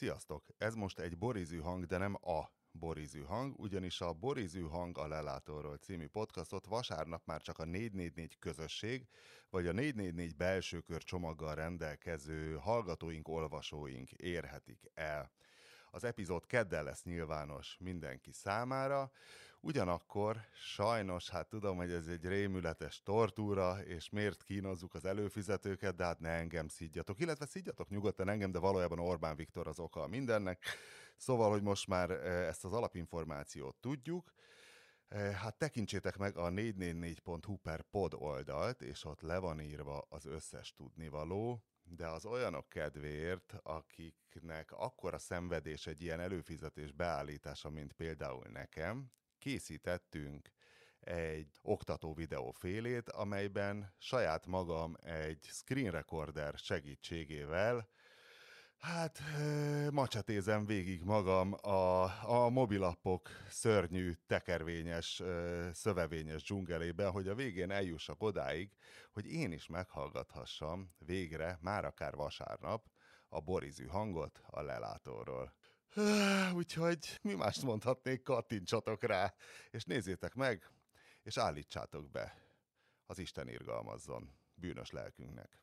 Sziasztok! Ez most egy borizű hang, de nem a borizű hang, ugyanis a Borizű hang a lelátóról című podcastot vasárnap már csak a 444 közösség, vagy a 444 belső kör csomaggal rendelkező hallgatóink, olvasóink érhetik el. Az epizód keddel lesz nyilvános mindenki számára, ugyanakkor sajnos, hát tudom, hogy ez egy rémületes tortúra, és miért kínozzuk az előfizetőket, de hát ne engem szidjatok, illetve szidjatok nyugodtan engem, de valójában Orbán Viktor az oka mindennek. Szóval, hogy most már eh, ezt az alapinformációt tudjuk, Hát tekintsétek meg a 444.hu per pod oldalt, és ott le van írva az összes tudnivaló, de az olyanok kedvéért, akiknek akkora szenvedés egy ilyen előfizetés beállítása, mint például nekem, készítettünk egy oktató videófélét, amelyben saját magam egy screen recorder segítségével Hát, macsatézem végig magam a, a mobilappok szörnyű, tekervényes, szövevényes dzsungelében, hogy a végén eljussak odáig, hogy én is meghallgathassam végre, már akár vasárnap, a borizű hangot a lelátóról. Úgyhogy mi mást mondhatnék, kattintsatok rá, és nézzétek meg, és állítsátok be. Az Isten irgalmazzon bűnös lelkünknek.